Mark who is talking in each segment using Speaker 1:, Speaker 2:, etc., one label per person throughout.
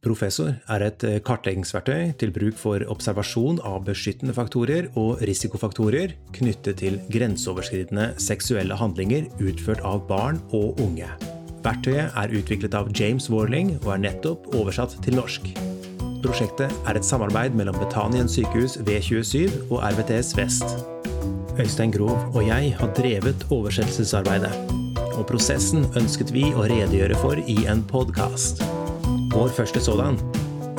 Speaker 1: Professor er et eh, kartleggingsverktøy til bruk for observasjon av beskyttende faktorer og risikofaktorer knyttet til grenseoverskridende seksuelle handlinger utført av barn og unge. Verktøyet er utviklet av James Warling og er nettopp oversatt til norsk. Prosjektet er et samarbeid mellom Betanien sykehus V27 og RVTS Vest. Øystein Grov og jeg har drevet oversettelsesarbeidet, og prosessen ønsket vi å redegjøre for i en podkast. Vår første sådan.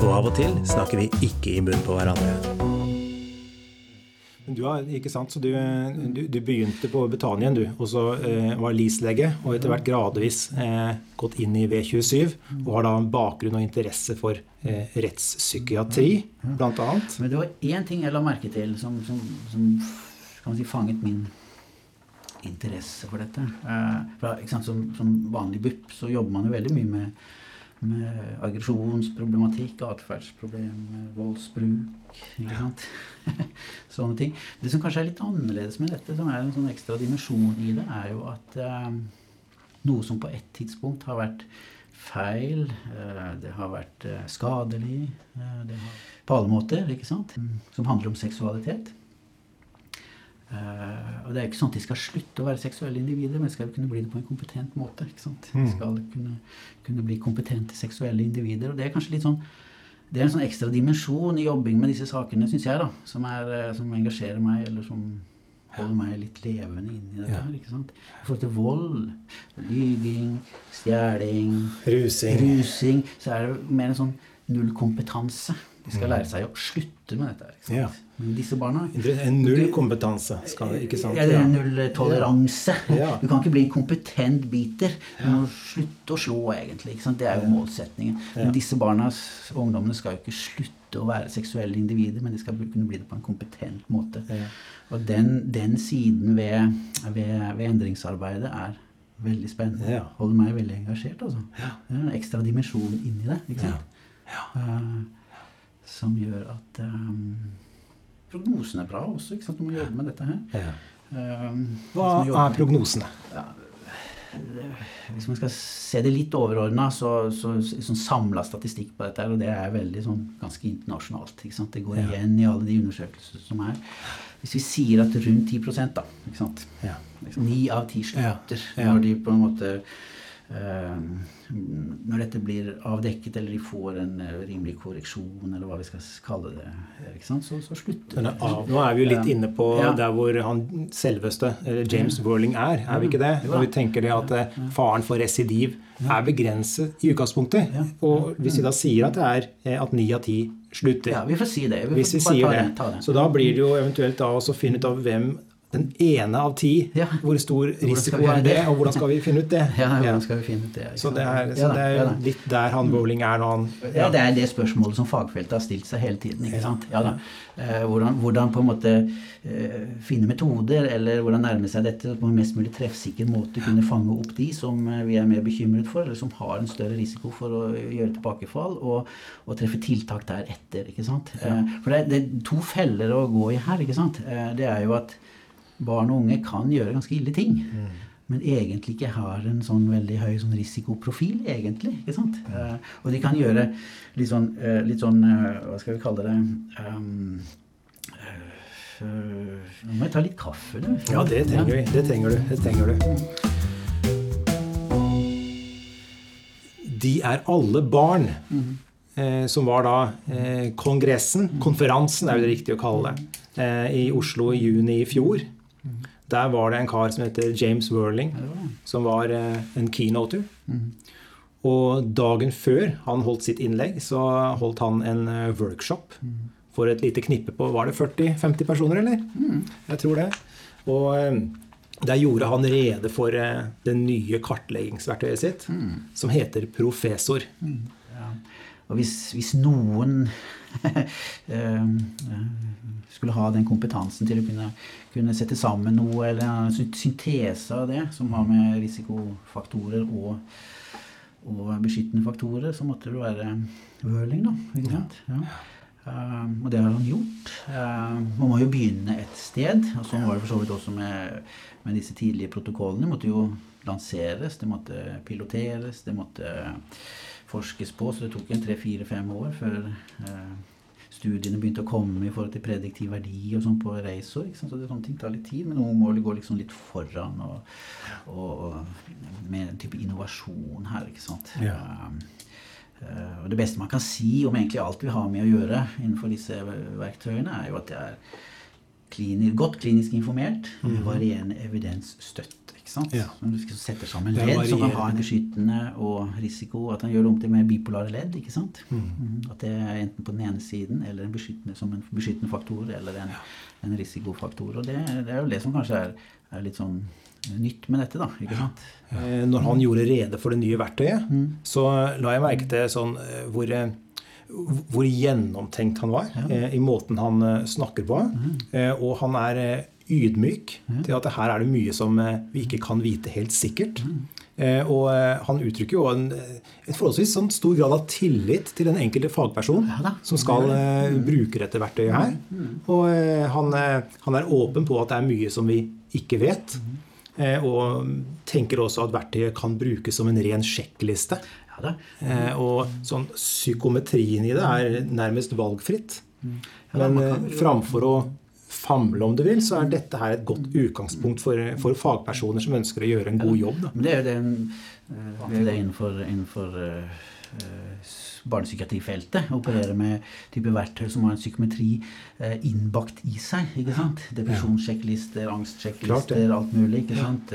Speaker 1: Og av og til snakker vi ikke i munnen på hverandre. Du har, ikke sant, så du, du, du begynte på Betanien, du, og så eh, var LIS-lege. Og etter hvert gradvis eh, gått inn i V27. Og har da en bakgrunn og interesse for eh, rettspsykiatri, bl.a.
Speaker 2: Men det var én ting jeg la merke til som, som, som kan man si, fanget min interesse for dette. Eh, for, som, som vanlig BUP så jobber man jo veldig mye med med aggresjonsproblematikk, atferdsproblemer, voldsbruk? Sånne ting. Det som kanskje er litt annerledes med dette, som er en sånn ekstra dimensjon i det, er jo at eh, noe som på et tidspunkt har vært feil, eh, det har vært eh, skadelig eh, har, På alle måter, ikke sant? Som handler om seksualitet. Uh, og Det er ikke sånn at de skal slutte å være seksuelle individer, men de skal jo kunne bli det på en kompetent måte. ikke sant? De mm. skal kunne, kunne, bli kompetente seksuelle individer. og Det er kanskje litt sånn, det er en sånn ekstra dimensjon i jobbing med disse sakene, syns jeg, da, som, er, eh, som, engasjerer meg, eller som holder meg litt levende inni dette. her, ikke sant? I forhold til vold, lyging, stjeling,
Speaker 1: rusing.
Speaker 2: rusing, så er det mer en sånn nullkompetanse. De skal lære seg å slutte med dette. ikke? Ja. Men disse barna
Speaker 1: En nullkompetanse. ikke sant?
Speaker 2: Ja, det er nulltoleranse. Ja. Du kan ikke bli en kompetent biter. Du må slutte å slå, egentlig. Det er jo målsetningen. Men disse barna og ungdommene skal jo ikke slutte å være seksuelle individer, men de skal kunne bli det på en kompetent måte. Og den, den siden ved, ved, ved, endringsarbeidet er veldig spennende. Holder meg veldig engasjert. altså. Det er en ekstra dimensjon inni det. ikke sant? Uh, som gjør at um, Prognosen er bra også. ikke sant? Du må jobbe med dette her. Ja.
Speaker 1: Um, Hva er prognosene? Ja,
Speaker 2: hvis man skal se det litt overordna, så, så, sånn samla statistikk på dette, og det er veldig sånn ganske internasjonalt. ikke sant? Det går ja. igjen i alle de undersøkelser som er. Hvis vi sier at rundt 10 da, ikke sant? Ja. Ni av ti slutter når de på en måte Eh, når dette blir avdekket, eller de får en eh, rimelig korreksjon, eller hva vi skal kalle det, så, så, slutter
Speaker 1: det. Nå er vi jo litt inne på ja. der hvor han selveste, James ja. Worling, er. Er vi ikke det? Når vi tenker det at eh, faren for residiv er begrenset i utgangspunktet. Og hvis vi da sier at det er at ni av ti slutter
Speaker 2: Ja, vi får si det.
Speaker 1: Vi hvis vi sier det. det. Så da blir det jo eventuelt da også finne ut av hvem den ene av ti. Ja. Hvor stor risiko er det, og hvordan skal vi finne ut det?
Speaker 2: Ja, hvordan skal vi finne ut det?
Speaker 1: Så det er, så det er litt der han Bowling er nå.
Speaker 2: Ja. det er det spørsmålet som fagfeltet har stilt seg hele tiden. ikke sant? Ja, da. Eh, hvordan, hvordan, på en måte eh, finne metoder, eller hvordan nærme seg dette på en mest mulig treffsikker måte. Kunne fange opp de som eh, vi er mer bekymret for, eller som har en større risiko for å gjøre tilbakefall, og, og treffe tiltak deretter. ikke sant? For det er, det er to feller å gå i her. ikke sant? Det er jo at barn og unge kan gjøre ganske ille ting. Mm. Men egentlig ikke har en sånn veldig høy sånn risikoprofil, egentlig. ikke sant? Mm. Uh, og de kan gjøre litt sånn, uh, litt sånn uh, Hva skal vi kalle det um, Nå må jeg ta litt kaffe. Du.
Speaker 1: Ja, det trenger vi. Det trenger du. Det trenger du. De er alle barn. Mm. som var da kongressen, konferansen er det riktig å kalle det, i Oslo i juni i fjor. Der var det en kar som heter James Worling, som var eh, en keynoter. Mm. Og dagen før han holdt sitt innlegg, så holdt han en eh, workshop mm. for et lite knippe på Var det 40-50 personer, eller? Mm. Jeg tror det. Og eh, der gjorde han rede for det nye kartleggingsverktøyet sitt, som heter Professor. Ja.
Speaker 2: Og hvis, hvis noen skulle ha den kompetansen til å kunne kunne sette sammen noe, eller en syntese av det, som har med risikofaktorer og, og beskyttende faktorer, så måtte det være Wørling, da. ikke sant? Ja. Uh, og det har han gjort. Uh, man må jo begynne et sted. og Sånn var det for så vidt også med, med disse tidlige protokollene. De måtte jo lanseres, det måtte piloteres, det måtte forskes på, så det tok en tre-fire-fem år før eh, studiene begynte å komme i forhold til prediktiv verdi og sånn på Reisor. Så det, sånne ting tar litt tid, men noen må gå liksom litt foran og, og, og med en type innovasjon her, ikke sant. Ja. Uh, og det beste man kan si om egentlig alt vi har med å gjøre innenfor disse verktøyene, er jo at det er klinisk, godt klinisk informert, mm -hmm. varierende evidensstøtt. Ikke sant? Ja. Når du setter sammen ledd som kan ha en beskyttende og risiko, at han gjør det om til mer bipolare ledd. ikke sant? Mm. mm. At det er enten på den ene siden eller en beskyttende, som en beskyttende faktor eller en, en risikofaktor. Og det, det, er jo det som kanskje er, er, litt sånn nytt med dette, da. ikke sant?
Speaker 1: Ja. Eh, når han gjorde rede for det nye verktøyet, mm. så la jeg merke til sånn eh, hvor eh, hvor gjennomtenkt han var ja. i måten han snakker på. Mm. og han er ydmyk mm. til at her er det mye som eh, vi ikke kan vite helt sikkert. Mm. Og eh, han uttrykker jo en, en forholdsvis sånn stor grad av tillit til den enkelte fagperson ja, som skal mm. bruke dette verktøyet her. Mm. Og han, han, er åpen på at det er mye som vi ikke vet. Uh, og tenker også at verktøyet kan brukes som en ren sjekkliste. Ja, og sånn psykometrien i det er nærmest valgfritt. Men framfor å famle, om du vil, så er dette her et godt utgangspunkt for, for fagpersoner som ønsker å gjøre en god jobb. Da.
Speaker 2: Det er det, uh, det er innenfor, innenfor uh, barnepsykiatrifeltet. Operere med type verktøy som har en psykometri uh, innbakt i seg. ikke sant? Depresjonssjekklister, angstsjekklister, alt mulig. ikke sant?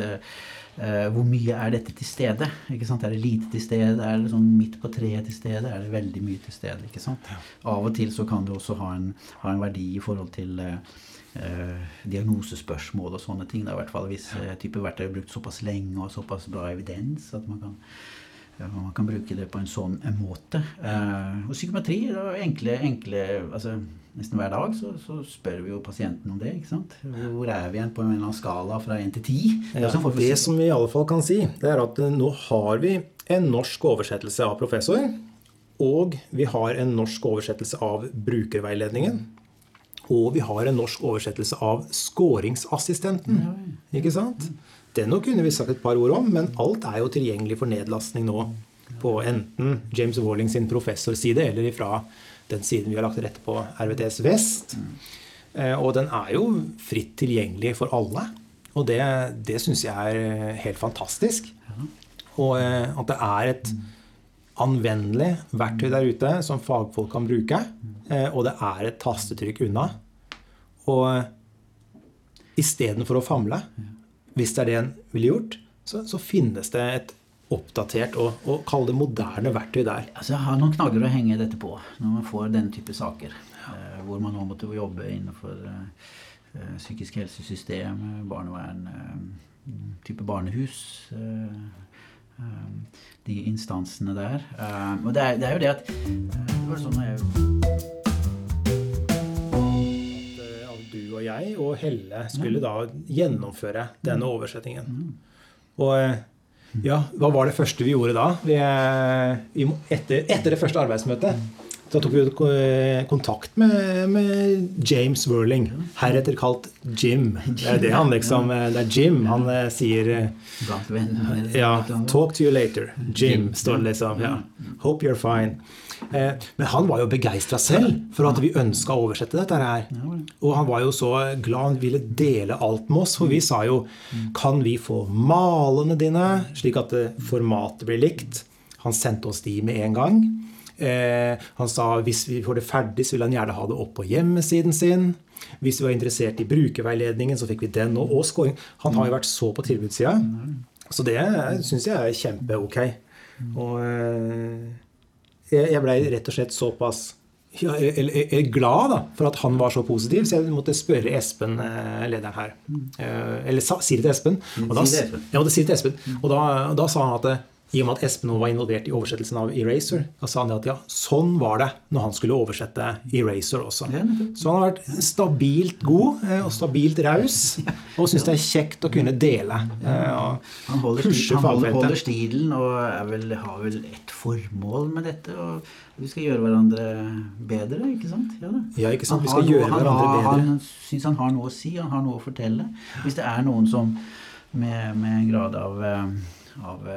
Speaker 2: Hvor mye er dette til stede? ikke sant? Er det lite til stede? Er det sånn midt på treet til stede? Er det veldig mye til stede? ikke sant? Av og til så kan det også ha en, ha en verdi i forhold til eh, diagnosespørsmål og sånne ting. Er i hvert fall hvis eh, type verktøy er brukt såpass lenge og såpass bra evidens at man kan, ja, man kan bruke det på en sånn en måte. Eh, og psykometri er enkle, enkle altså, Nesten hver dag så, så, spør vi jo pasienten om det. ikke sant? Hvor er vi igjen på en eller annen skala fra 1 til 10?
Speaker 1: Ja, det som vi i alle fall kan si, det er at eh, nå har vi en norsk oversettelse av professor. Og vi har en norsk oversettelse av brukerveiledningen. Og vi har en norsk oversettelse av Skåringsassistenten. Ikke sant? Den nå kunne vi sagt et par ord om, men alt er jo tilgjengelig for nedlastning nå. På enten James Walling sin professorside eller ifra den siden vi har lagt til rette på RVTS Vest. Eh, og den er jo fritt tilgjengelig for alle. Og det, det syns jeg er helt fantastisk. Og eh, at det er et anvendelig verktøy der ute som fagfolk kan bruke. Eh, og det er et tastetrykk unna. Og istedenfor å famle, hvis det er det en ville gjort, så, så, finnes det et oppdatert og, og kall det moderne verktøy der.
Speaker 2: Altså, jeg har noen knagger å henge dette på når man får den type saker. Eh, hvor man nå måtte jobbe innenfor eh, eh psykisk helsesystem, barnevern, eh, type barnehus. Eh, eh, de instansene der. og det er, det er, jo det at det var sånn jeg
Speaker 1: og jeg og Helle skulle da gjennomføre denne oversettingen. Og eh, ja, hva var det første vi gjorde da? Vi, eh, etter, etter, det første arbeidsmøtet så tok vi eh, kontakt med, med James Worling, heretter kalt Jim. Det er det han liksom Det er Jim. Han sier Ja, 'Talk to you later'. Jim, står det liksom. Ja. 'Hope you're fine'. Eh, men han var jo begeistra selv for at vi ønska å oversette dette her. Og han var jo så glad han ville dele alt med oss. For vi sa jo Kan vi få malene dine, slik at formatet blir likt? Han sendte oss de med en gang. Eh, han sa hvis vi får det ferdig, så vil han gjerne ha det opp på hjemmesiden sin. Hvis vi var interessert i brukerveiledningen, så fikk vi den og, og scoring. Han har jo vært så på tilbudssida. Så det syns jeg er kjempe-ok. Og eh, jeg blei rett og slett såpass ja, glad da, for at han var så positiv, så jeg måtte spørre Espen, eh, lederen her. Eh, eller si det til Espen. Og da, ja, det til Espen. Og da, da sa han at i og med at Espen var involvert i oversettelsen av Eraser, da sa han at ja, sånn var det når han skulle oversette Eraser også. Så han har vært stabilt god eh, og stabilt raus, og syns det er kjekt å kunne dele.
Speaker 2: Og han holder, stil, han holder, stilen og vel, har vel et formål med dette. og vi skal gjøre hverandre bedre, ikke sant?
Speaker 1: Ja, ja ikke sant? Vi skal gjøre noe, hverandre bedre.
Speaker 2: Han syns han har noe å si, han har noe å fortelle. Hvis det er noen som med, med en grad av, eh, av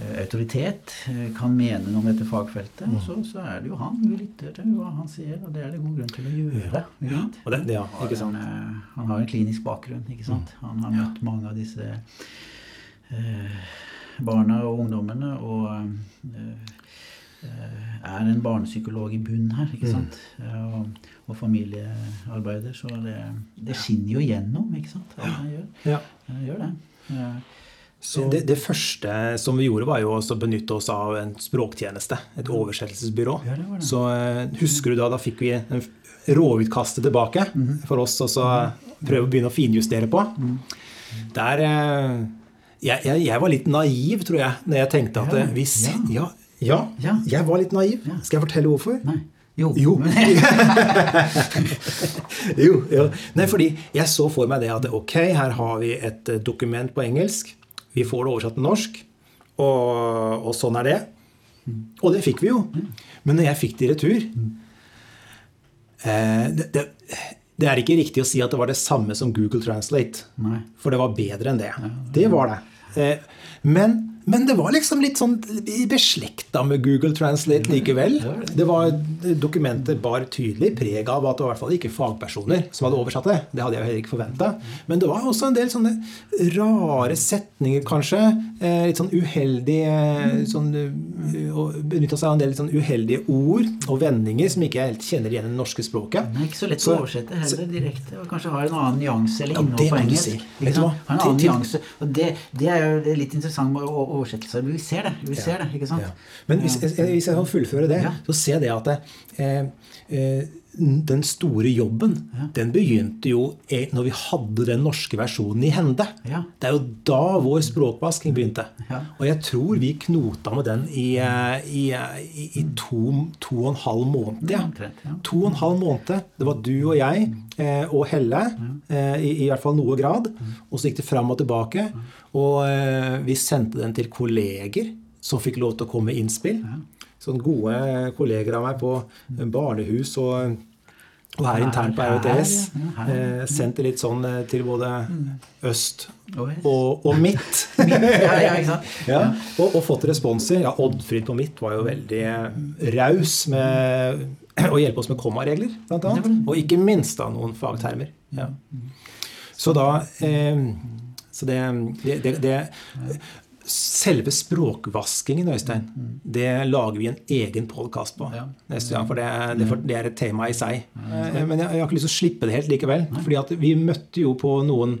Speaker 2: autoritet, kan mene noe om dette fagfeltet, mm. så, så, er det jo han vi lytter til hva han sier, og det er det god grunn til å gjøre.
Speaker 1: Ja, det, ja, ikke sant?
Speaker 2: Han, han, har en klinisk bakgrunn. ikke sant? Han har møtt mange av disse eh, barna og ungdommene. og eh, er en barnepsykolog i bunnen her. ikke mm. sant? Mm. Og, og, familiearbeider. Så det, det, skinner jo gjennom, ikke sant? Alt han gjør. Ja. Han gjør det.
Speaker 1: Så det, det, første som vi gjorde, var jo å benytte oss av en språktjeneste. Et oversettelsesbyrå. Ja, det det. Så eh, husker du da, da fikk vi råutkastet tilbake mm. for oss og så prøve å begynne å finjustere på. Mm. Der eh, jeg, jeg, jeg, var litt naiv, tror jeg, når jeg tenkte at hvis ja, ja, ja, jeg var litt naiv. Skal jeg fortelle hvorfor?
Speaker 2: Nei. Jo.
Speaker 1: Jo. jo, jo. Nei, fordi jeg så for meg det at ok, her har vi et eh, dokument på engelsk. Vi får det oversatt til norsk. Og, og sånn er det. Og det fikk vi jo. Men når jeg fikk det i retur eh, det, det, det, er ikke riktig å si at det var det samme som Google Translate.
Speaker 2: Nei.
Speaker 1: For det var bedre enn det. Det var det. Eh, men men det var liksom litt sånn beslekta med Google Translate likevel. Det var Dokumentet bar tydelig preg av at det var i hvert fall ikke fagpersoner som hadde oversatt det. Det hadde jeg heller ikke forventa. Men det var også en del sånne rare setninger, kanskje. Eh, litt sånn uheldige sånn, Benytta seg av en del sånn uheldige ord og vendinger som ikke jeg helt kjenner igjen i det norske språket.
Speaker 2: Det er ikke så lett å oversette heller direkte. Og kanskje har en annen nyanse eller innhold ja, på engelsk. Har en annen nyanse. Og det, det er jo litt interessant med å oversettelser. Vi ser det. vi ser det, ikke sant?
Speaker 1: Men hvis, hvis, jeg kan fullføre det, så ser det at det, eh, eh, den store jobben, ja. den begynte jo når vi hadde den norske versjonen i hende.
Speaker 2: Ja.
Speaker 1: Det er jo da vår språkvasking begynte. Ja. Og jeg tror vi knota med den i, eh, i, i, i to, to, og en halv måned. Ja. To og en halv måned. Det var du og jeg eh, og Helle, eh, i, i, hvert fall noe grad. Og så gikk det fram og tilbake. Og eh, vi sendte den til kolleger som fikk lov til å komme med innspill sånn gode kolleger av meg på barnehus og, og her internt på ROTS. Eh, sendt det litt sånn eh, til både øst og, og midt. ja, og, og, fått responser. Ja, Oddfrid på midt var jo veldig raus med å hjelpe oss med kommaregler, bl.a. Og ikke minst da noen fagtermer. Ja. Så da eh, Så det, det, det, Selve språkvaskingen, Øystein, det lager vi en egen podkast på ja. neste gang. For det, det, det, er et tema i seg. Mm. men jeg, jeg, har ikke lyst til å slippe det helt likevel. fordi at vi møtte jo på noen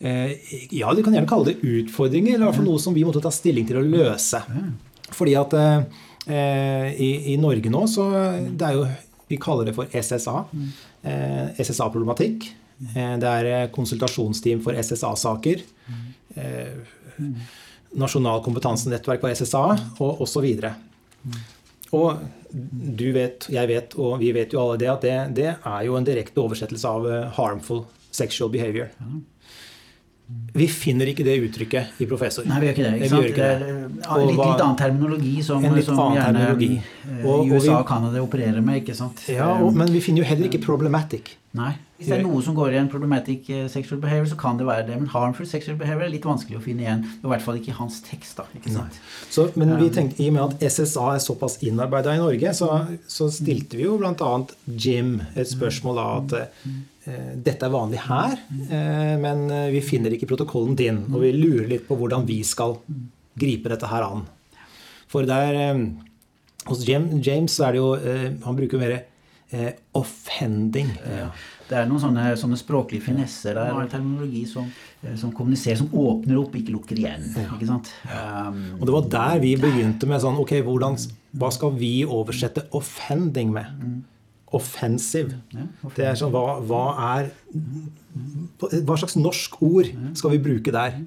Speaker 1: eh, Ja, du kan gjerne kalle det utfordringer, eller i hvert fall noe som vi måtte ta stilling til å løse. Fordi at eh, i, i, Norge nå, så det er jo Vi kaller det for SSA. Eh, SSA-problematikk. Eh, det er konsultasjonsteam for SSA-saker. Eh, Nasjonal kompetansenettverk på SSA og osv. Og du vet, jeg vet, og vi vet jo alle det, at det, det er jo en direkte oversettelse av eh, 'harmful sexual behavior'. Vi finner ikke det uttrykket i professor.
Speaker 2: Nei, vi gjør ikke det. Ikke? Ikke det. det litt, litt, annen terminologi som,
Speaker 1: en litt
Speaker 2: som
Speaker 1: gjerne terminologi.
Speaker 2: Eh, og, USA og Canada opererer med. ikke sant?
Speaker 1: Ja, og, Men vi finner jo heller ikke 'problematic'.
Speaker 2: Nei. Hvis det er noe som går i en problematic eh, sexual behavior, så kan det være det. Men harmful sexual behavior er litt vanskelig å finne igjen. I hvert fall ikke i hans tekst. da, ikke sant?
Speaker 1: Så, men vi tenkte, i og med at SSA er såpass innarbeida i Norge, så, så stilte vi jo bl.a. Jim et spørsmål da at eh, dette er vanlig her, eh, men eh, vi finner ikke protokollen din. Og vi lurer litt på hvordan vi skal gripe dette her an. For der eh, hos James så er det jo eh, Han bruker mer offending.
Speaker 2: Ja. Det er noen sånne, sånne språklige finesser der, og terminologi som, eh, som, kommuniserer, som åpner opp, ikke lukker igjen. ikke sant? Um,
Speaker 1: og det var der vi begynte med sånn Ok, hvordan, hva skal vi oversette 'offending' med? Mm. Offensive. Ja, det er sånn, hva, hva, er Hva slags norsk ord skal vi bruke der?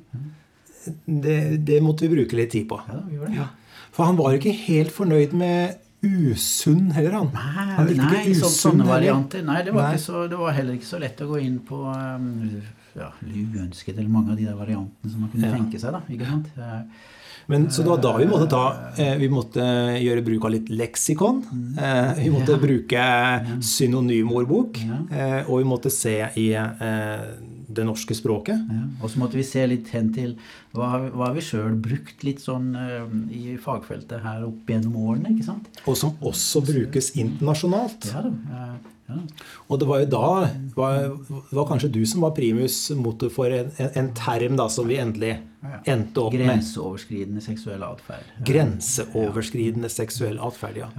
Speaker 1: Det, det måtte vi bruke litt tid på.
Speaker 2: Ja. Ja.
Speaker 1: For han var jo ikke helt fornøyd med usunn heller, han.
Speaker 2: Nei, han nei usunn, sånne varianter. Nei, det var. Så, det var, heller ikke så lett å gå inn på um, ja, uønsket eller mange av de der variantene som man kunne ja. tenke seg. da, ikke sant?
Speaker 1: Men, så det var da vi måtte ta eh, Vi måtte gjøre bruk av litt leksikon. Eh, vi måtte bruke synonymordbok. Eh, og vi måtte se i det norske språket.
Speaker 2: Ja. Og så måtte vi se litt hen til hva, hva vi sjøl brukt litt sånn uh, i fagfeltet her opp gjennom årene. ikke sant?
Speaker 1: Og som også brukes internasjonalt.
Speaker 2: Ja, da. Ja.
Speaker 1: Og det var jo da var, var kanskje du som var primus motor for en, en, term da som vi endelig endte opp
Speaker 2: med. Grenseoverskridende seksuell atferd.
Speaker 1: Grenseoverskridende seksuell atferd, ja.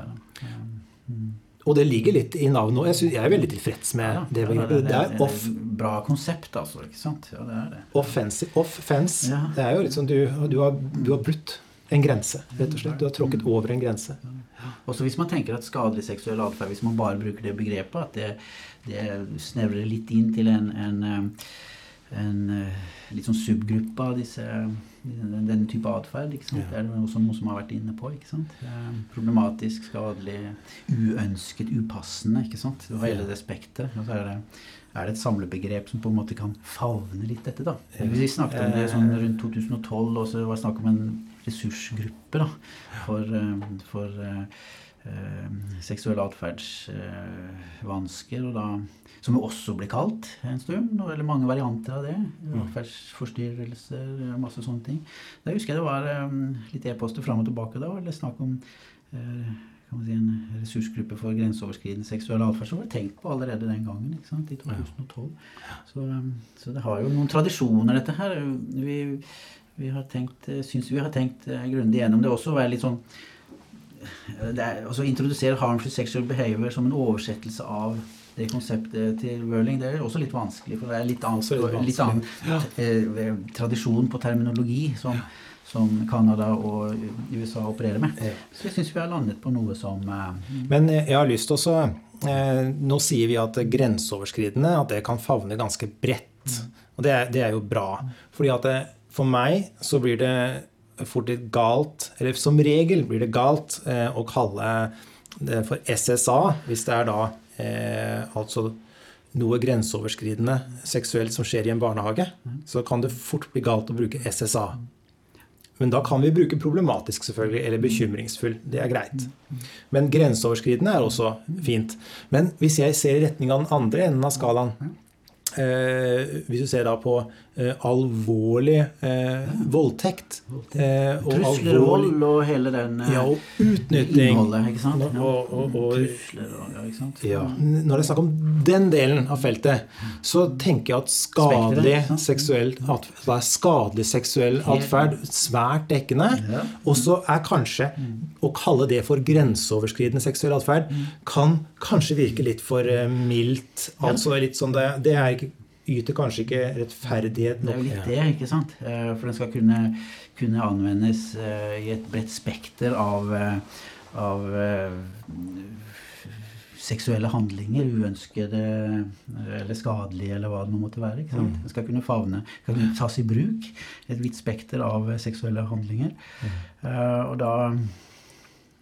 Speaker 1: Mm. Og det ligger litt i navnet. òg. jeg, jeg er veldig tilfreds med ja, det begrepet.
Speaker 2: Det, er off... Bra konsept, altså. ikke sant? Ja, det er det.
Speaker 1: Offensive. Off-fence. Ja. Det er jo litt sånn du, du, har, du har brutt en grense, rett og slett. Du har tråkket over en grense.
Speaker 2: Også hvis man tenker at skadelig seksuell atferd, hvis man bare bruker det begrepet, at det, det snevrer litt inn til en, en, eh, en eh, litt sånn subgruppe av disse, denne type atferd. Det er også noe som har vært inne på. ikke sant? Problematisk, skadelig, uønsket, upassende. ikke sant? Det hele det spektet. Og så er det, er det et samlebegrep som på en måte kan favne litt dette. da. Vi snakket om det sånn rundt 2012, og så var det snakk om en ressursgruppe da, for, eh, for uh, seksuelle atferdsvansker, som jo også ble kalt en stund. Eller mange varianter av det. Mm. Atferdsforstyrrelser, masse sånne ting. Da husker jeg det var um, litt e-poster fram og tilbake da. Eller snakk om kan man si, en ressursgruppe for grenseoverskridende seksuell atferd som var tenkt på allerede den gangen. ikke sant, I 2012. Så, så det har jo noen tradisjoner, dette her. Vi vi har tenkt, eh, syns vi har tenkt eh, grundig gjennom det også. være litt sånn eh, det er, altså Introdusere harmful sexual behavior som en oversettelse av det konseptet til Wörling, det er også litt vanskelig. For det er litt annen, litt annen ja. tradisjon på terminologi som, som Canada og USA opererer med. Så jeg syns vi har landet på noe som
Speaker 1: Men jeg har lyst til å Nå sier vi at grenseoverskridende at det kan favne ganske bredt. Mm. Og det er, det er, jo bra. fordi at det, for meg så blir det fort litt galt, eller som regel blir det galt, eh, å kalle det for SSA hvis det er da eh, altså noe grenseoverskridende seksuelt som skjer i en barnehage. Så kan det fort bli galt å bruke SSA. Men da kan vi bruke problematisk, selvfølgelig, eller bekymringsfull. Det er greit. Men grenseoverskridende er også fint. Men hvis jeg ser i retning av den andre enden av skalaen, Eh, hvis du ser da på alvorlig eh, voldtekt
Speaker 2: eh, og Trusler, vold og hele den
Speaker 1: eh, ja, og utnytting.
Speaker 2: Ikke sant?
Speaker 1: Ja. Og, og, og,
Speaker 2: Trusler og, ja, ikke sant?
Speaker 1: Ja. Når det er snakk om den delen av feltet, så tenker jeg at skadelig seksuell atferd, skadelig seksuell atferd svært dekkende. Og så er kanskje å kalle det for grenseoverskridende seksuell atferd kan kanskje virke litt for eh, mildt. Altså litt sånn det, det er ikke yter kanskje ikke rettferdighet
Speaker 2: nok. Det er jo litt det, ikke sant. Eh, for den skal kunne, kunne anvendes eh, i et bredt spekter av, eh, av seksuelle handlinger, uønskede eller skadelige, eller hva det nå måtte være. ikke sant? Mm. Den skal kunne favne, skal kunne tas i bruk. Et vidt spekter av seksuelle handlinger. Mm. og da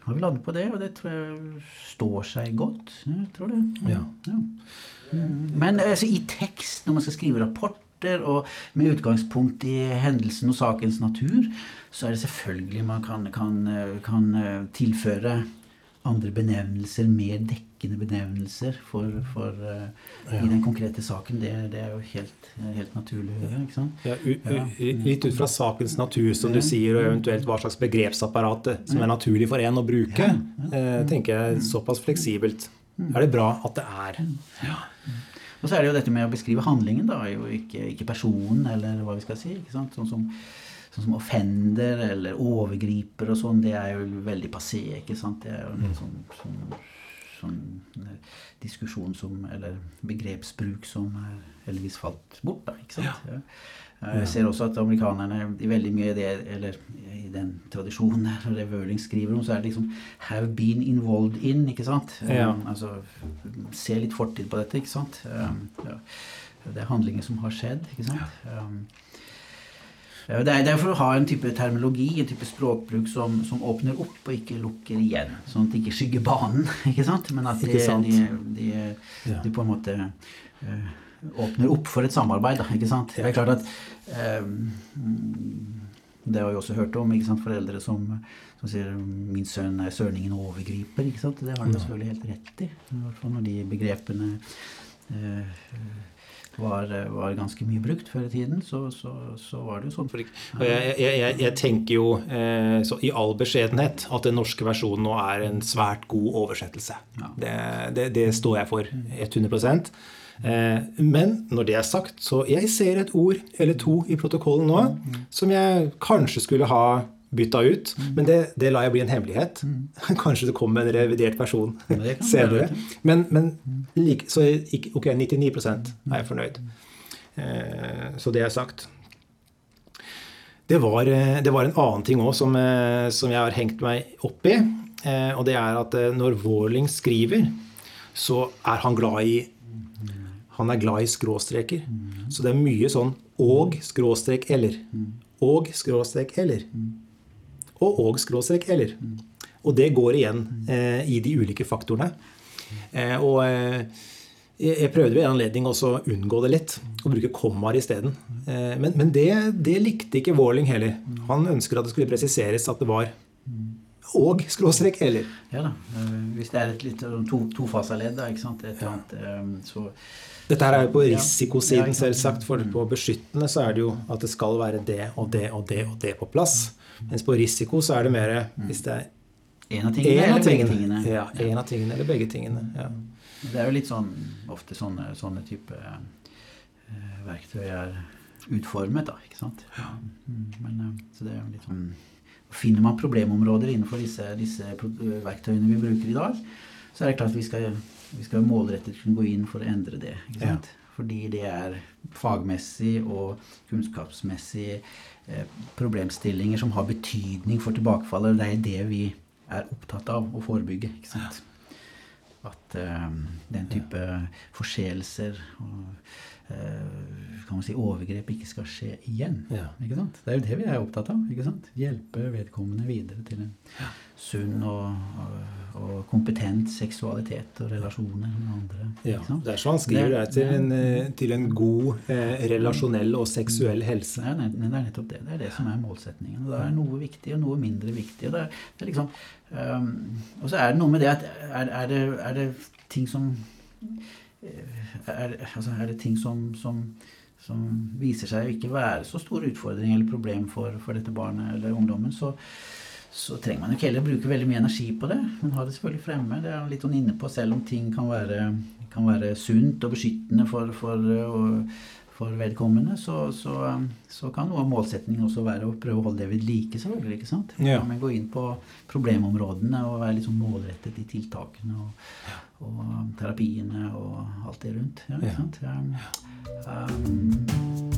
Speaker 2: har vi landet på det, og det tror jeg står seg godt. Jeg tror det.
Speaker 1: Ja. ja.
Speaker 2: Men altså, i tekst, når man skal skrive rapporter, og med utgangspunkt i hendelsen og sakens natur, så er det selvfølgelig man kan, kan, kan eh, tilføre andre benevnelser, mer dekkende benevnelser for, for ja. i den konkrete saken. Det, det er jo helt, helt naturlig sant?
Speaker 1: Ja, litt ut fra sakens natur, som du sier, og eventuelt hva slags begrepsapparat som er naturlig for en å bruke, tenker jeg såpass fleksibelt. Mm. Er det bra at det er. Ja.
Speaker 2: Og så er det jo dette med å beskrive handlingen, da, jo ikke, ikke personen, eller hva vi skal si. ikke sant? Sånn som, sånn som offender eller overgriper og sånn, det er jo veldig passé. ikke sant? Det er jo mm. sånn, sånn, sånn, eh, diskusjon som, eller begrepsbruk som heldigvis falt bort. da, ikke sant? Ja. Jeg ser også at amerikanerne i veldig mye det, eller i den tradisjonen der, det Wøhling skriver om, så er det liksom 'have been involved in'. ikke sant? Ja. Um, altså se litt fortid på dette, ikke sant? Um, ja. Det er handlinger som har skjedd, ikke sant? Um, det er, det er, for å ha en type terminologi, en type språkbruk som, som, åpner opp og ikke lukker igjen. Sånn at det ikke skygger banen, ikke sant? Men at de, de, de, de på en måte øh, åpner opp for et samarbeid. Da, ikke sant? Det er klart at øh, Det har vi også hørt om. ikke sant? Foreldre som, som sier 'min sønn er søringen overgriper'. ikke sant? Det har de selvfølgelig helt rett i. I hvert fall når de begrepene eh, var, var, ganske mye brukt før i tiden, så, så, så var det jo sånn.
Speaker 1: Jeg, jeg, jeg, tenker jo eh, i all beskjedenhet at den norske versjonen nå er en svært god oversettelse. Ja. Det, det, det, står jeg for 100 eh, Men når det er sagt, så jeg ser et ord eller to i protokollen nå som jeg kanskje skulle ha bytta ut. Men det, det lar jeg bli en hemmelighet. Kanskje det kommer en revidert versjon senere. Men, men like, så ok, 99 er jeg fornøyd. Eh, så det er sagt. Det var, eh, det var en annen ting òg som, eh, som, jeg har hengt meg opp i. Og det er at når Warling skriver, så er han glad i han er glad i skråstreker. Så det er mye sånn og skråstrek eller. Og skråstrek eller og og skråstrek eller. Og det går igjen eh, i de ulike faktorene. Eh, og eh, jeg prøvde ved en anledning også å unngå det litt, og bruke kommaer isteden. Eh, men, men det, det, likte ikke Warling heller. Han ønsker at det skulle presiseres at det var og skråstrek eller.
Speaker 2: Ja da. Eh, hvis det er et litt to, tofasa ledd, da, ikke sant. Et eller annet, eh, så
Speaker 1: dette her er jo på risikosiden, selvsagt. For på beskyttende så er det jo at det skal være det og det og det og det på plass. Mens på risiko så er det mer hvis det er
Speaker 2: en av tingene eller begge tingene.
Speaker 1: Ja, en av tingene eller begge tingene. Ja.
Speaker 2: Det er jo litt sånn ofte sånne, sånne type uh, verktøy er utformet, da. Ikke sant. Ja. Mm, men, uh, så det er jo litt sånn Finner man problemområder innenfor disse, disse verktøyene vi bruker i dag, så er det klart at vi skal vi skal målrettet kunne gå inn for å endre det. ikke Ja. Fordi det er fagmessig og kunnskapsmessig eh, problemstillinger som har betydning for tilbakefallet. Det er det vi er opptatt av å forebygge. ikke sant? At uh, den type forseelser og uh, kan man si, overgrep ikke skal skje igjen. Ja. Ikke sant? Det er jo det vi er opptatt av. ikke sant? Hjelpe vedkommende videre til en sunn og, og, og kompetent seksualitet og relasjoner med andre.
Speaker 1: Ja, Det er så han skriver det, til, en, eh, til en god eh, relasjonell og seksuell helse.
Speaker 2: Det er nettopp det. Det er det som er målsetningen. Og det er noe viktig og noe mindre viktig. Og, det er, det er liksom, um, og så er det noe med det at er, er, det, er det ting som er, altså er det ting som, som, som, viser seg å ikke være så stor utfordring eller problem for, for dette barnet eller ungdommen, så, så trenger man jo ikke heller bruke veldig mye energi på det. Man har det selvfølgelig fremme. Det er litt sånn inne på, selv om ting kan være, kan være sunt og beskyttende for, for, for vedkommende, så, så, så, kan noe av målsetningen også være å prøve å holde det ved like. selvfølgelig, ikke sant? Ja. Men gå inn på problemområdene og være litt sånn målrettet i tiltakene. og og terapiene og alt det rundt. Ja, ikke sant? Ja. Um,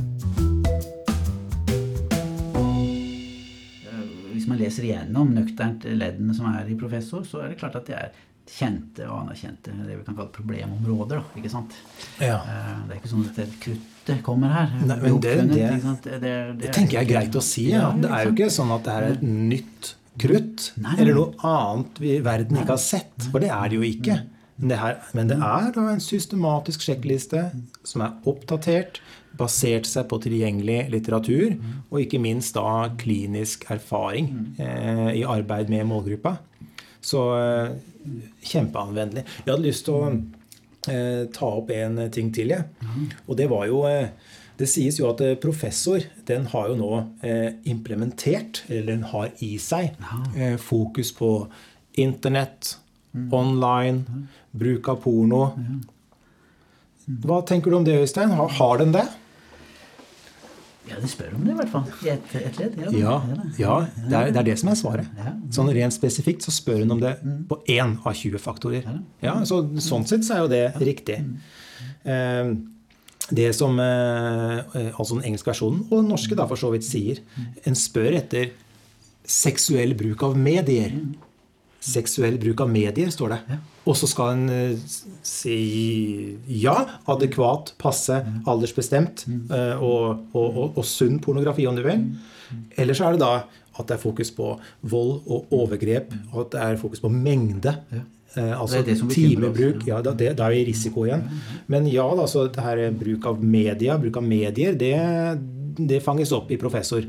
Speaker 2: man leser igjennom nøkternt leddene som er i professor, så er det klart at det er kjente og anerkjente det vi kan kalle problemområder. Da, ikke sant? Ja. Uh, det er ikke sånn at kruttet kommer her.
Speaker 1: Nei, men det, det, det, det, tenker jeg er greit å si. Ja. Det er jo ikke sånn at det er et nytt krutt. Nei, eller noe annet vi verden ikke har sett. For det er det jo ikke. Men det, her, men det er da en systematisk sjekkliste som er oppdatert, basert seg på tilgjengelig litteratur, og ikke minst da klinisk erfaring eh, i arbeid med målgruppa. Så eh, kjempeanvendelig. Jeg hadde lyst til å eh, ta opp en ting til, jeg. Og det var jo eh, det sies jo at eh, professor den har jo nå eh, implementert, eller den har i seg, fokus på Internett, online, bruk av porno. Hva tenker du om det, Øystein? Har, har den det?
Speaker 2: Ja, de spør om det, i hvert fall. I et, et ledd.
Speaker 1: Ja, ja, det, er, det, er, det som er svaret. Sånn Rent spesifikt så spør hun om det på én av 20 faktorer. Ja, så, Sånn sett så er jo det riktig. Eh, det som eh, altså den engelske versjonen, og den norske da for så vidt, sier En spør etter seksuell bruk av medier seksuell bruk av medier, står det. Ja. Og så skal en uh, si ja, adekvat, passe, mm. aldersbestemt uh, og, og, og, og, sunn pornografi, om du vil. Mm. Eller så er det da at det er fokus på vold og overgrep, og at det er fokus på mengde. Ja. Uh, altså timebruk. Ja, da, det, da, er vi i risiko igjen. Men ja, altså, det her bruk av media, bruk av medier, det, det fanges opp i professor.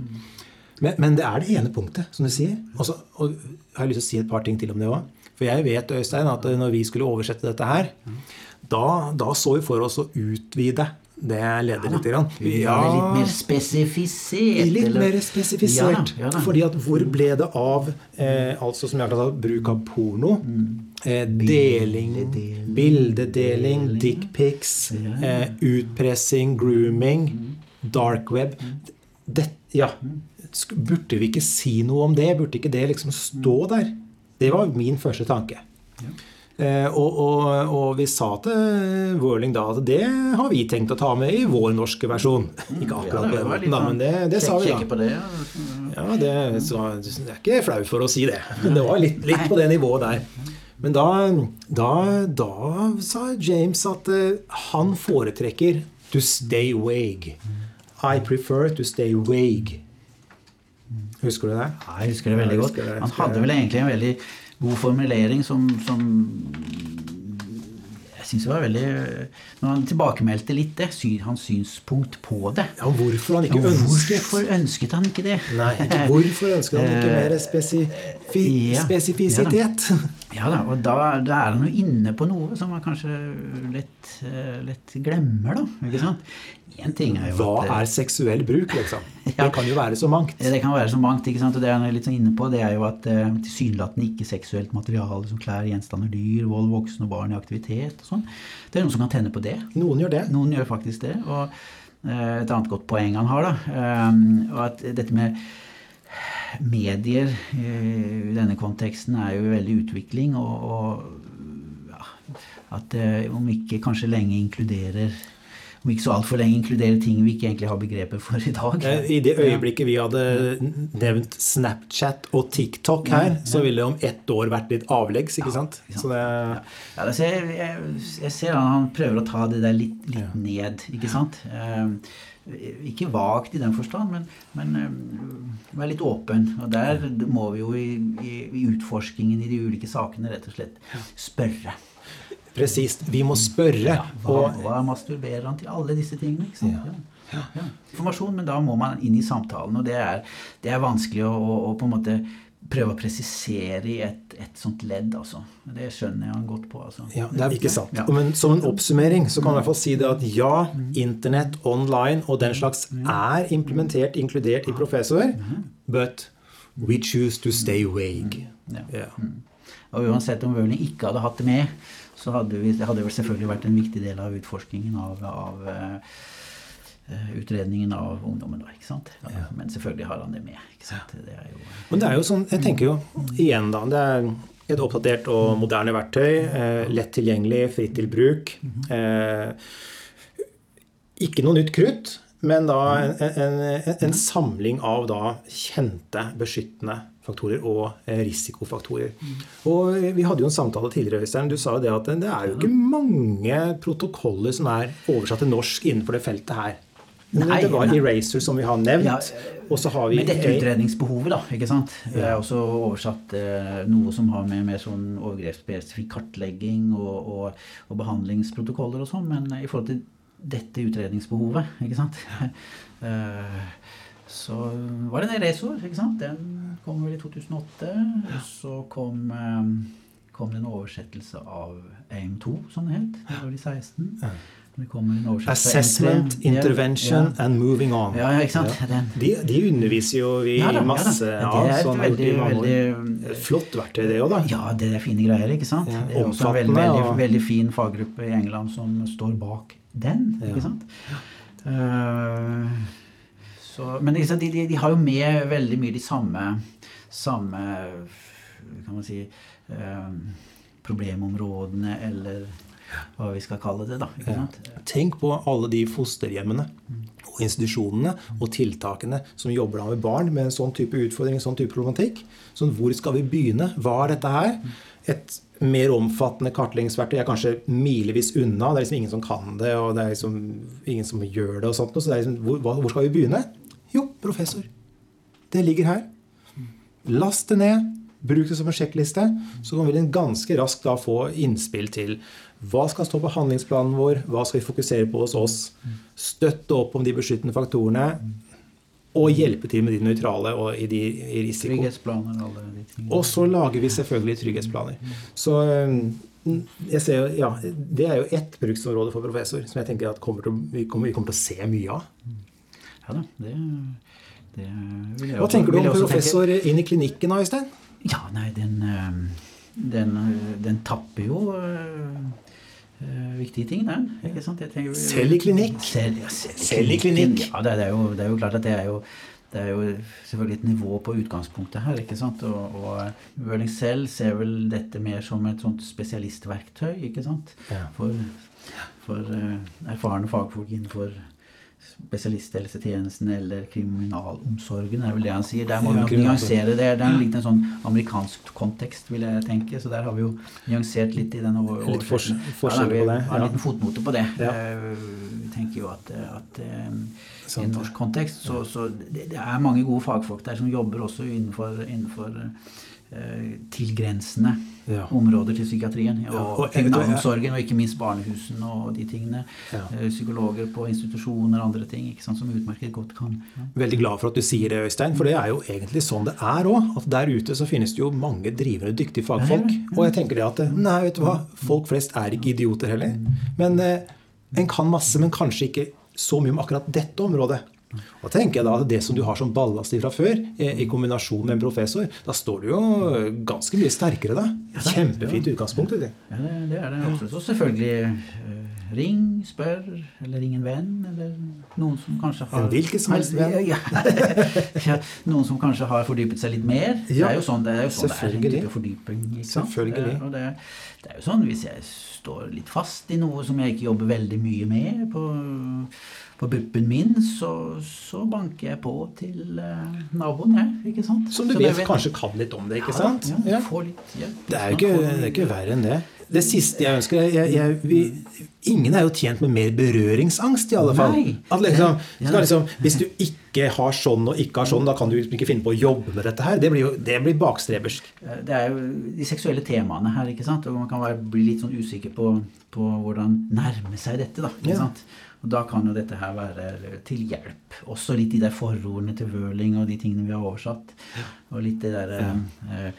Speaker 1: Mm. Men, men, det er det ene punktet, som du sier. Også, og jeg har lyst til å si et par ting til om det òg. For jeg vet Øystein, at når vi skulle oversette dette her, da, da så vi for oss å utvide det leder litt. Grann.
Speaker 2: Ja, litt mer spesifisert.
Speaker 1: Litt
Speaker 2: eller-
Speaker 1: mer spesifisert.
Speaker 2: Ja ja.
Speaker 1: Fordi at hvor ble det av eh, altså som jeg har kalt bruk av porno? Eh, deling,
Speaker 2: Bildedeling.
Speaker 1: bildedeling, dickpics, eh, utpressing, grooming, dark web. Det, ja. Burde vi ikke si noe om det? Burde ikke det liksom stå der? Det var min første tanke. Eh, og, og, og vi sa til Whirling da at det har vi tenkt å ta med i vår norske versjon. Ikke akkurat på den måten, da, men det, det sa vi da.
Speaker 2: Det, ja.
Speaker 1: Ja, det, så, jeg er ikke flau for å si det. Men det var litt, litt på det nivået der. Men da, da, da sa James at eh, han foretrekker to stay vague. I prefer to stay vague. Husker du det?
Speaker 2: Ja, jeg husker det veldig
Speaker 1: Ja,
Speaker 2: godt.
Speaker 1: det,
Speaker 2: Han hadde vel egentlig en veldig god formulering som, som syns det var veldig Når han tilbakemeldte litt det, hans synspunkt på det.
Speaker 1: Ja, hvorfor han ikke
Speaker 2: Ja,
Speaker 1: ønsket
Speaker 2: Hvorfor ønsket han ikke det?
Speaker 1: Nei, hvorfor ønsket han ikke mer spesifi
Speaker 2: Ja,
Speaker 1: spesifisitet?
Speaker 2: Ja da, og da, da er han jo inne på noe som man kanskje lett, eh, lett glemmer, da. Ikke sant? Én ting er
Speaker 1: Hva
Speaker 2: at, eh,
Speaker 1: er seksuell bruk, liksom?
Speaker 2: Ja.
Speaker 1: Det kan jo være så mangt.
Speaker 2: Det kan være så mangt, ikke sant? og det er litt sånn inne på, det er jo at eh, tilsynelatende ikke-seksuelt materiale som klær, gjenstander, dyr, vold, voksne og barn i aktivitet og sånn. Det er noen som kan tenne på det.
Speaker 1: Noen gjør det.
Speaker 2: Noen gjør faktisk det. Og eh, et annet godt poeng han har, da, eh, og at dette med medier eh, i denne konteksten er jo veldig utvikling, og, og ja, at eh, om ikke kanskje lenge inkluderer om ikke så altfor lenge inkludere ting vi ikke egentlig har begrepet for i dag.
Speaker 1: Eh, I det øyeblikket vi hadde nevnt Snapchat og TikTok her, så ville det om ett år vært litt avleggs, ikke sant? Så det,
Speaker 2: Ja, altså jeg, jeg ser han, han prøver å ta det der litt, litt ned, ikke sant? Eh, ikke vagt i den forstand, men, men eh, være litt åpen. Og der må vi jo i, i, i utforskingen i de ulike sakene rett og slett spørre.
Speaker 1: Presist. Vi må spørre.
Speaker 2: Hva,
Speaker 1: Og
Speaker 2: hva masturberer han til? Alle disse tingene. ikke sant? Ja. Ja. Informasjon, men da må man inn i samtalen. Og det er, det er vanskelig å, å, å på en måte prøve å presisere i et, et sånt ledd, altså. Det skjønner jeg han godt på. altså.
Speaker 1: ja, det er ikke sant.
Speaker 2: Ja.
Speaker 1: Men som en oppsummering så kan jeg i hvert fall si det at ja, internett, online og den slags er implementert, inkludert i professor, but we choose to stay vague.
Speaker 2: Ja.
Speaker 1: Ja.
Speaker 2: Og uansett om Wøhling ikke hadde hatt det med, så hadde vi, det hadde vel selvfølgelig vært en viktig del av utforskningen av, av eh, eh, utredningen av ungdommen. da, ikke sant? Ja, Men selvfølgelig har han det med. ikke sant? Det er jo...
Speaker 1: Men det er jo sånn, jeg tenker jo igjen da, det er et oppdatert og moderne verktøy, eh, lett tilgjengelig, fritt til bruk. Eh, ikke noe nytt krutt, men da en, en, en, en samling av da kjente, beskyttende faktorer og eh, risikofaktorer. Og Vi hadde jo en samtale tidligere, Øystein. Du sa jo det at det er jo ikke mange protokoller som er oversatt til norsk innenfor det feltet her.
Speaker 2: Nei,
Speaker 1: det var
Speaker 2: nei.
Speaker 1: Eraser som vi har nevnt.
Speaker 2: Ja,
Speaker 1: og så har vi
Speaker 2: Med dette utredningsbehovet, da. ikke sant? Det er også oversatt eh, noe som har med, med sånn overgrepsspesifikk kartlegging og, og, og behandlingsprotokoller og sånn, men i forhold til dette utredningsbehovet, ikke sant Eh, Så var det en resor, ikke sant? Den kom vel i 2008. Og så kom, eh, kom det en oversettelse av AIM2, som det het. Det var i 16. Det kommer en oversettelse av
Speaker 1: Assessment,
Speaker 2: M3.
Speaker 1: intervention
Speaker 2: ja.
Speaker 1: and moving on.
Speaker 2: Ja, ja, ikke sant? Ja.
Speaker 1: De, de underviser jo vi
Speaker 2: Ja da,
Speaker 1: masse
Speaker 2: Ja,
Speaker 1: av.
Speaker 2: er
Speaker 1: sånn
Speaker 2: veldig, veldig-
Speaker 1: Flott verktøy, det òg, da.
Speaker 2: Ja, det er fine greier, ikke sant?
Speaker 1: Ja,
Speaker 2: det er også en veldig, veldig, veldig fin faggruppe i England som står bak den, ikke sant? Eh, så, men de, de, de har jo med veldig mye de samme, samme kan man si, eh, problemområdene, eller hva vi skal kalle det, da. sant?
Speaker 1: Tenk på alle de fosterhjemmene og institusjonene og tiltakene som jobber med barn med en sånn type utfordring, en sånn type problematikk. Sånn, hvor skal vi begynne? Hva er dette her? Et mer omfattende kartleggingsverktøy er kanskje milevis unna. Det er liksom ingen som kan det, og det er liksom ingen som gjør det. og sånt. Så det liksom, hvor, hvor skal vi begynne? Professor. Det ligger her. Last det ned. Bruk det som en sjekkliste. Så kan vi ganske raskt da få innspill til hva skal stå på handlingsplanen vår, hva skal vi fokusere på hos oss. Støtte opp om de beskyttende faktorene. og hjelpe til med de nøytrale og i de i risiko.
Speaker 2: Og
Speaker 1: så lager vi selvfølgelig trygghetsplaner. Så eh, jeg ser jo, ja, Det er jo ett bruksområde for professor som jeg tenker at kommer til, vi, kommer, vi kommer til å se mye av.
Speaker 2: Ja da, det, det vil jeg
Speaker 1: Hva tenker du om
Speaker 2: professor tenke.
Speaker 1: inn i klinikken, Øystein?
Speaker 2: Ja, nei, den, eh, den, eh, den tapper jo eh, viktige ting, den. Ikke sant? Jeg tenker-
Speaker 1: Selv i klinikk?
Speaker 2: Selv, ja, selv,
Speaker 1: Selv i klinikk?
Speaker 2: Ja, det, det, er jo, det er jo klart at det er jo det er jo selvfølgelig et nivå på utgangspunktet her. ikke sant? Og, og Wørling selv ser vel dette mer som et sånt spesialistverktøy ikke sant?
Speaker 1: Ja.
Speaker 2: for, for erfarne fagfolk innenfor spesialisthelsetjenesten eller kriminalomsorgen, er vel det han sier. Der må vi nok nyansere det. Det er litt en sånn amerikansk kontekst, vil jeg tenke. Så der har vi jo nyansert litt i denne over-
Speaker 1: Litt fors- forskjell på det,
Speaker 2: har en liten fotnote på det.
Speaker 1: Ja.
Speaker 2: Eh, Vi tenker jo at, at eh, i en norsk kontekst så, så det, det er mange gode fagfolk der som jobber også innenfor, innenfor eh, tilgrensende
Speaker 1: Ja.
Speaker 2: områder til psykiatrien.
Speaker 1: Ja,
Speaker 2: Og,
Speaker 1: og-
Speaker 2: kriminalomsorgen, og ikke minst barnehusene og de tingene.
Speaker 1: Ja.
Speaker 2: Eh, Psykologer på institusjoner og andre ting sant, som utmerket godt kan.
Speaker 1: Veldig glad for at du sier det, Øystein. For det er jo egentlig sånn det er òg. At der ute så finnes det jo mange drivende, dyktige fagfolk. Og jeg tenker det at Nei, vet du hva. Folk flest er ikke idioter heller. Men eh, en kan masse, men kanskje ikke så mye om akkurat dette området. Og tenker jeg da Det som du har som ballast fra før, i kombinasjon med en professor, da står du jo ganske mye sterkere da. Kjempefint utgangspunkt.
Speaker 2: Ja, det, det er det. Og selvfølgelig eh, ring, spør, eller ring en venn, eller noen som kanskje har
Speaker 1: En hvilken som helst venn.
Speaker 2: Ja, ja, noen som kanskje har fordypet seg litt mer. Det er jo sånn det er. Jo sånn det er en type fordyping.
Speaker 1: Selvfølgelig.
Speaker 2: Og det, det er jo sånn hvis jeg står litt fast i noe som jeg ikke jobber veldig mye med på, på buppen min, så, så banker jeg på til eh, naboen, jeg. Ikke sant?
Speaker 1: Som du
Speaker 2: vet,
Speaker 1: vet kanskje kan litt om det, ikke sant?
Speaker 2: Ja,
Speaker 1: Ja.
Speaker 2: ja, få litt hjelp.
Speaker 1: Det er jo ikke, ikke verre enn det. Det siste jeg ønsker jeg, jeg, vi, Ingen er jo tjent med mer berøringsangst, i alle fall. Liksom, liksom, hvis du ikke har sånn og ikke har sånn, da kan du liksom ikke finne på å jobbe med dette her. Det blir jo det blir bakstrebersk.
Speaker 2: Eh, Det er jo de seksuelle temaene her, ikke sant? og man kan være, bli litt sånn usikker på, på hvordan nærme seg dette. da, ikke
Speaker 1: Ja.
Speaker 2: Og da kan jo dette her være til hjelp. Også litt de der forordene til Wøling og de tingene vi har oversatt. Og litt det derre ja.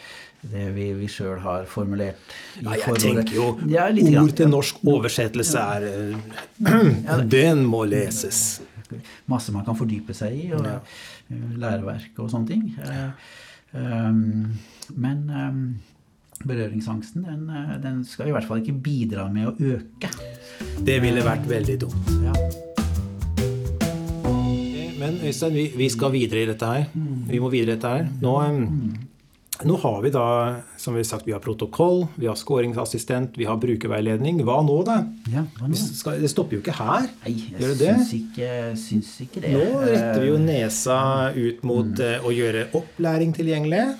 Speaker 2: det vi, vi sjøl har formulert
Speaker 1: Ja, jeg
Speaker 2: forordet.
Speaker 1: tenker jo
Speaker 2: Ja, Ord grann.
Speaker 1: Til norsk oversettelse er eh, Den må leses.
Speaker 2: Masse man kan fordype seg i, og
Speaker 1: Ja.
Speaker 2: eh, læreverk og sånne ting. Eh, men berøringsangsten, den, eh, den skal i hvert fall ikke bidra med å øke.
Speaker 1: Det ville vært veldig dumt.
Speaker 2: Ja.
Speaker 1: Men Øystein, vi, vi skal videre i dette her. Vi må videre i dette her. Nå, eh, nå har vi da, som vi har sagt, vi har protokoll, vi har skåringsassistent, vi har brukerveiledning. Hva nå, da?
Speaker 2: Ja, hva nå?
Speaker 1: skal, det stopper jo ikke her.
Speaker 2: Nei, jeg
Speaker 1: Gjør det?
Speaker 2: syns ikke, syns ikke det.
Speaker 1: Nå retter vi jo
Speaker 2: Eh,
Speaker 1: nesa ut mot mm. å gjøre opplæring tilgjengelig.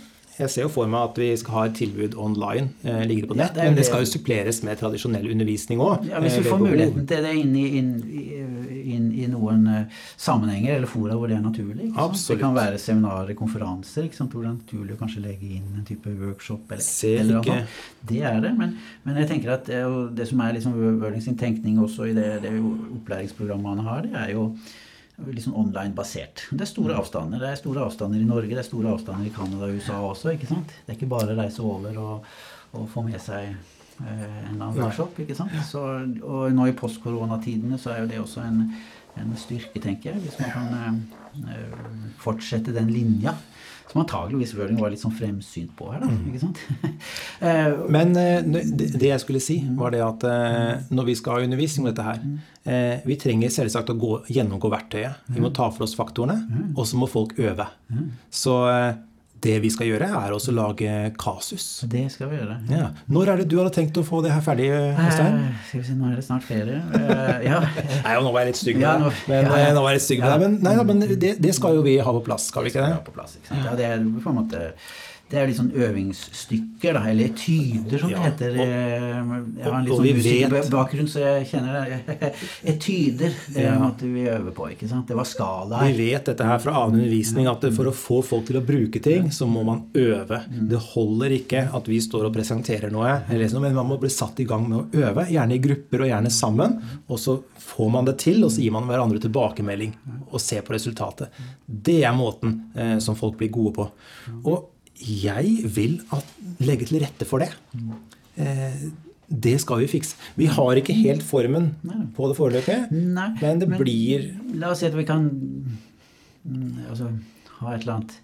Speaker 1: Jeg ser jo for meg at vi skal ha et tilbud online. Eh, ligger det på
Speaker 2: Ja,
Speaker 1: nett,
Speaker 2: det er
Speaker 1: Men det
Speaker 2: det.
Speaker 1: skal jo suppleres med tradisjonell undervisning òg.
Speaker 2: Ja, Hvis vi får muligheten til det inn i, inn, i- inn i noen eh, sammenhenger eller fora hvor det er naturlig.
Speaker 1: Absolutt.
Speaker 2: Det kan være seminarer, konferanser, hvor det er naturlig å kanskje legge inn en type workshop. eller et eller annet. Det er det, men, men jeg tenker at det, er det som er liksom Wording sin tenkning også i det, det opplæringsprogrammet han har, det er jo litt sånn online-basert. Det er store avstander. Det er store avstander i Norge, det er store avstander i Canada og USA også. ikke sant? Det er ikke bare å reise over og, og få med seg eh, en annen workshop. ikke sant? Så, og nå i postkoronatidene så er jo det også en, en styrke, tenker jeg, hvis man kan eh, eh, fortsette den linja. Som antageligvis Wording var litt sånn fremsynt på her, da.
Speaker 1: Mm.
Speaker 2: ikke sant? Eh,
Speaker 1: Men eh, det jeg skulle si, var det at eh, når vi skal ha undervisning om dette her eh, Vi trenger selvsagt å gå, gjennomgå verktøyet. Vi må ta for oss faktorene, og så må folk øve. Så det vi skal gjøre, er også lage kasus.
Speaker 2: det skal vi gjøre.
Speaker 1: Ja. Når er det du hadde tenkt å få det her ferdig, Øystein?
Speaker 2: Eh, skal vi se, nå er det snart ferie. Eh, ja.
Speaker 1: Nei, nå var jeg litt stygg med
Speaker 2: Ja,
Speaker 1: deg. Men,
Speaker 2: ja,
Speaker 1: eh, nå var jeg litt stygg med deg. Men, nei, da, men det, det skal jo vi ha på plass, skal vi ikke
Speaker 2: skal
Speaker 1: det?
Speaker 2: ha på plass. Ikke sant? Ja, det er på en måte det er litt sånn øvingsstykker, da, eller etyder, som det heter. Eh, Jeg har en litt sånn musikkbakgrunn, så jeg kjenner det. Etyder, det
Speaker 1: Ja.
Speaker 2: måtte vi øve på, ikke sant. Det var
Speaker 1: Vi vet dette her fra annen undervisning at for å få folk til å bruke ting, så må man øve. Det holder ikke at vi står og presenterer noe, eller sånn, men man må bli satt i gang med å øve. Gjerne i grupper og gjerne sammen. Og så får man det til, og så gir man hverandre tilbakemelding og ser på resultatet. Det er måten eh, som folk blir gode på. Og jeg vil at, legge til rette for det. Eh, det skal vi fikse. Vi har ikke helt formen på det foreløpig, men det blir
Speaker 2: La oss si at vi kan mm, altså, ha et eller annet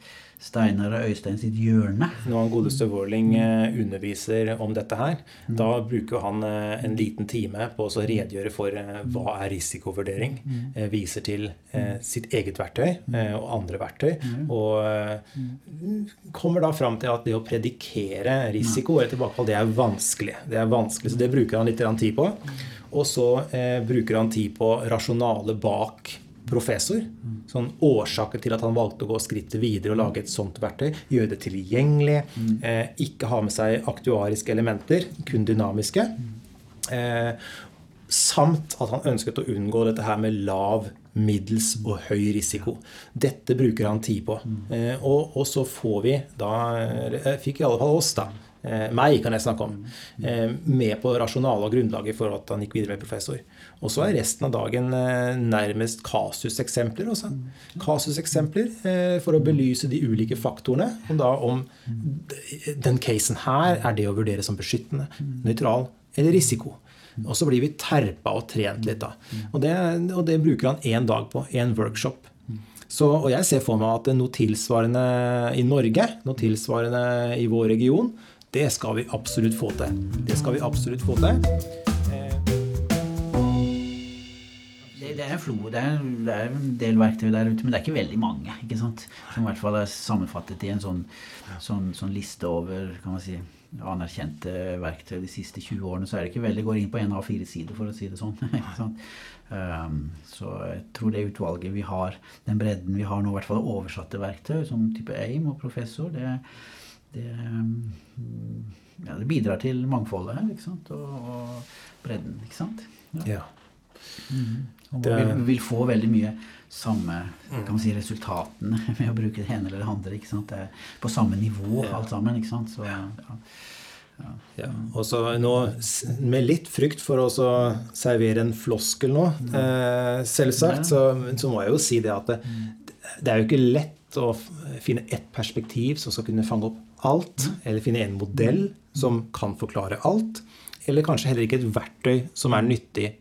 Speaker 2: Steinar og Øystein sitt hjørne.
Speaker 1: Når han godeste Worling eh, underviser om dette her, da bruker han eh, en liten time på å redegjøre for eh, hva er risikovurdering. Eh, Viser til eh, sitt eget verktøy og andre verktøy. Og kommer da fram til at det å predikere risiko eller tilbakefall, det er vanskelig. Det er vanskelig, Så det bruker han litt tid på. Og så bruker han tid på rasjonale bak professor. Sånn årsaker til at han valgte å gå skrittet videre og lage et sånt verktøy. Gjøre det tilgjengelig. Eh, ikke ha med seg aktuariske elementer, kun dynamiske. Eh, samt at han ønsket å unngå dette her med lav, middels og høy risiko. Dette bruker han tid på. Eh, og, og så får vi da eh, Fikk i alle fall oss, da. Eh, meg kan jeg snakke om. Eh, med på rasjonalet og grunnlaget for at han gikk videre med professor. Og så er resten av dagen eh, nærmest kasuseksempler. Også. Kasuseksempler eh, for å belyse de ulike faktorene. Om, da om den casen her er det å vurdere som beskyttende, nøytral eller risiko. Og så blir vi terpa og trent litt, da. Og det, og det bruker han én dag på. Én workshop. Så, og jeg ser for meg at noe tilsvarende i Norge, noe tilsvarende i vår region, det skal vi absolutt få til. Det skal vi absolutt få til. Eh,
Speaker 2: Det, det er en flo, det er, det er en del verktøy der ute, men det er ikke veldig mange. ikke sant? Som i hvert fall er sammenfattet i en sånn, sånn, sånn liste over kan man si, anerkjente verktøy de siste 20 årene. Så er det ikke veldig går inn på en av fire sider, for å si det sånn. Um, så jeg tror det utvalget vi har, den bredden vi har nå, i hvert fall oversatte verktøy, som type AIM og professor, det, det, um, ja, det bidrar til mangfoldet her, ikke sant? Og, og bredden, ikke sant? Ja.
Speaker 1: ja.
Speaker 2: Og
Speaker 1: Det-
Speaker 2: man vil, vil få veldig mye samme kan man si, resultatene med å bruke det ene eller det andre. ikke sant? Det er på samme nivå alt sammen. ikke sant? Så, ja.
Speaker 1: Ja, og så nå, Med litt frykt for å servere en floskel nå, eh, selvsagt, så, så må jeg jo si det at det, det er jo ikke lett å finne ett perspektiv som skal kunne fange opp alt, eller finne en modell som kan forklare alt, eller kanskje heller ikke et verktøy som er nyttig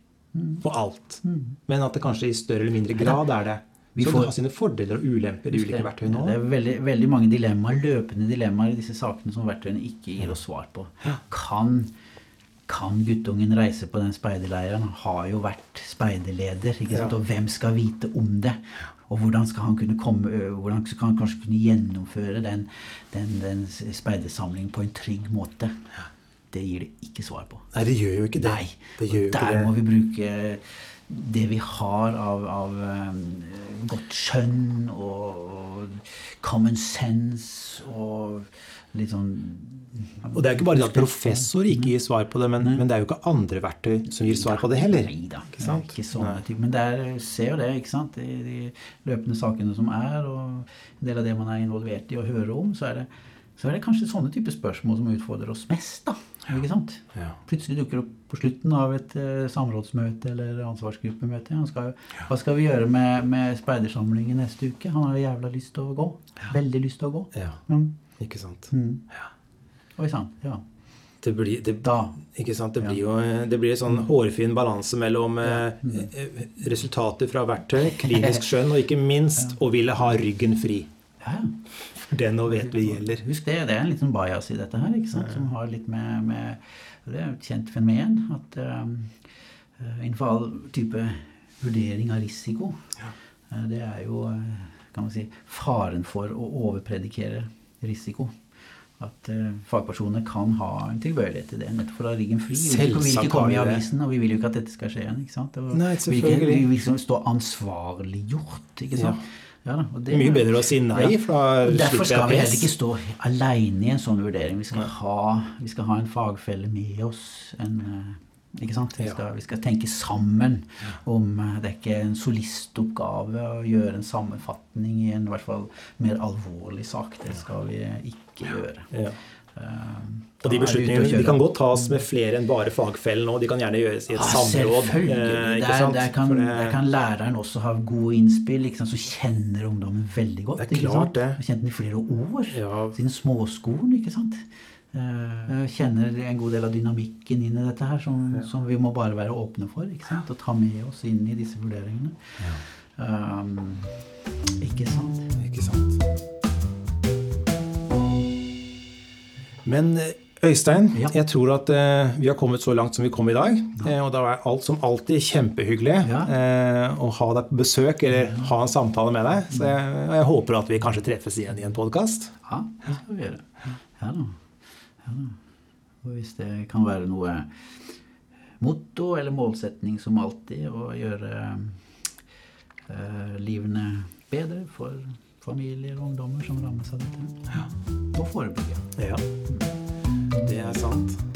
Speaker 1: på alt. Men at det kanskje i større eller mindre grad er det. Så
Speaker 2: får-
Speaker 1: det har sine fordeler og ulemper, i ulike verktøyene
Speaker 2: Det er veldig, veldig mange dilemmaer, løpende dilemmaer i disse sakene som verktøyene ikke gir oss svar på. Kan, kan guttungen reise på den speiderleiren? Har jo vært speiderleder. Og hvem skal vite om det? Og hvordan skal han kunne komme, hvordan skal han kanskje kunne gjennomføre den, den, den speidersamlingen på en trygg måte? Det gir det ikke svar på.
Speaker 1: Nei, det gjør jo ikke det.
Speaker 2: Nei.
Speaker 1: det gjør jo
Speaker 2: Der
Speaker 1: det.
Speaker 2: må vi bruke det vi har av, av godt skjønn og, og common sense og litt sånn
Speaker 1: Og det er ikke bare det at professor ikke gir svar på det, men, men det er jo ikke andre verktøy som gir svar på det heller.
Speaker 2: Nei da.
Speaker 1: Ikke sant?
Speaker 2: Ikke sånne typer. Men der ser jo det, ikke sant. I de løpende sakene som er, og en del av det man er involvert i og hører om, så er det, så er det kanskje sånne typer spørsmål som utfordrer oss mest. da. Ikke sant?
Speaker 1: Ja.
Speaker 2: Plutselig dukker opp på slutten av et eh, samrådsmøte eller ansvarsgruppemøte. Skal hva skal vi gjøre med, med speidersamlingen neste uke? Han har jo jævla lyst til å gå. Veldig lyst til å gå.
Speaker 1: Ja,
Speaker 2: Mm.
Speaker 1: ikke sant.
Speaker 2: Oi sann. Ja.
Speaker 1: Det blir, det, ikke sant? Det blir jo det blir en sånn hårfin balanse mellom eh, eh, resultater fra verktøy, klinisk skjønn og ikke minst å ville ha ryggen fri.
Speaker 2: Ja.
Speaker 1: Det nå vet vi gjelder.
Speaker 2: Husk det, det er en liten bias i dette her, ikke sant? som har litt med, med Det er et kjent fenomen at um, innenfor all type vurdering av risiko, ja. det er jo kan man si, faren for å overpredikere risiko. At uh, fagpersoner kan ha en tilbøyelighet til det, nettopp for å ha ryggen fri. Vi vil ikke- komme i avisen, og vi vil jo ikke at dette skal skje igjen. ikke sant? Og
Speaker 1: Nei,
Speaker 2: vi vil liksom stå ansvarliggjort. ikke sant? Ja, og
Speaker 1: Det mye bedre å si nei,
Speaker 2: Ja.
Speaker 1: for da
Speaker 2: Derfor skal vi heller ikke stå alene i en sånn vurdering. Vi skal, ha, vi skal ha en fagfelle med oss. En, eh, ikke sant? Vi skal, vi skal tenke sammen om eh, Det er ikke en solistoppgave å gjøre en sammenfatning i en i hvert fall mer alvorlig sak. Det skal vi ikke gjøre.
Speaker 1: Ja.
Speaker 2: Um,
Speaker 1: Og de beslutningene de kan godt tas med flere enn bare fagfellen òg. De kan gjerne gjøres i et
Speaker 2: Ja,
Speaker 1: samråd.
Speaker 2: selvfølgelig.
Speaker 1: eh,
Speaker 2: Der, der, kan, der kan læreren også ha gode innspill, så kjenner ungdommen veldig godt.
Speaker 1: Det er
Speaker 2: ikke
Speaker 1: klart
Speaker 2: sant?
Speaker 1: det.
Speaker 2: Har Kjent den i flere år.
Speaker 1: Ja.
Speaker 2: Siden småskolen, ikke sant. Eh, kjenner en god del av dynamikken inn i dette her, som, som vi må bare være åpne for. ikke sant? Og ta med oss inn i disse vurderingene. Um, ikke sant?
Speaker 1: Ikke sant. Men eh, Øystein,
Speaker 2: Ja.
Speaker 1: jeg tror at uh, vi har kommet så langt som vi kom i dag. Eh, og det er alt som alltid kjempehyggelig
Speaker 2: Ja.
Speaker 1: uh, å ha deg på besøk eller ha en samtale med deg. Så jeg, jeg håper at vi kanskje treffes igjen i en podkast.
Speaker 2: Ja, det skal vi gjøre. Ja da. Ja. Og hvis det kan være noe motto eller målsetning som alltid å gjøre eh, livene bedre for familier og ungdommer som rammes av dette. Og forebygge.
Speaker 1: Ja, det er sant.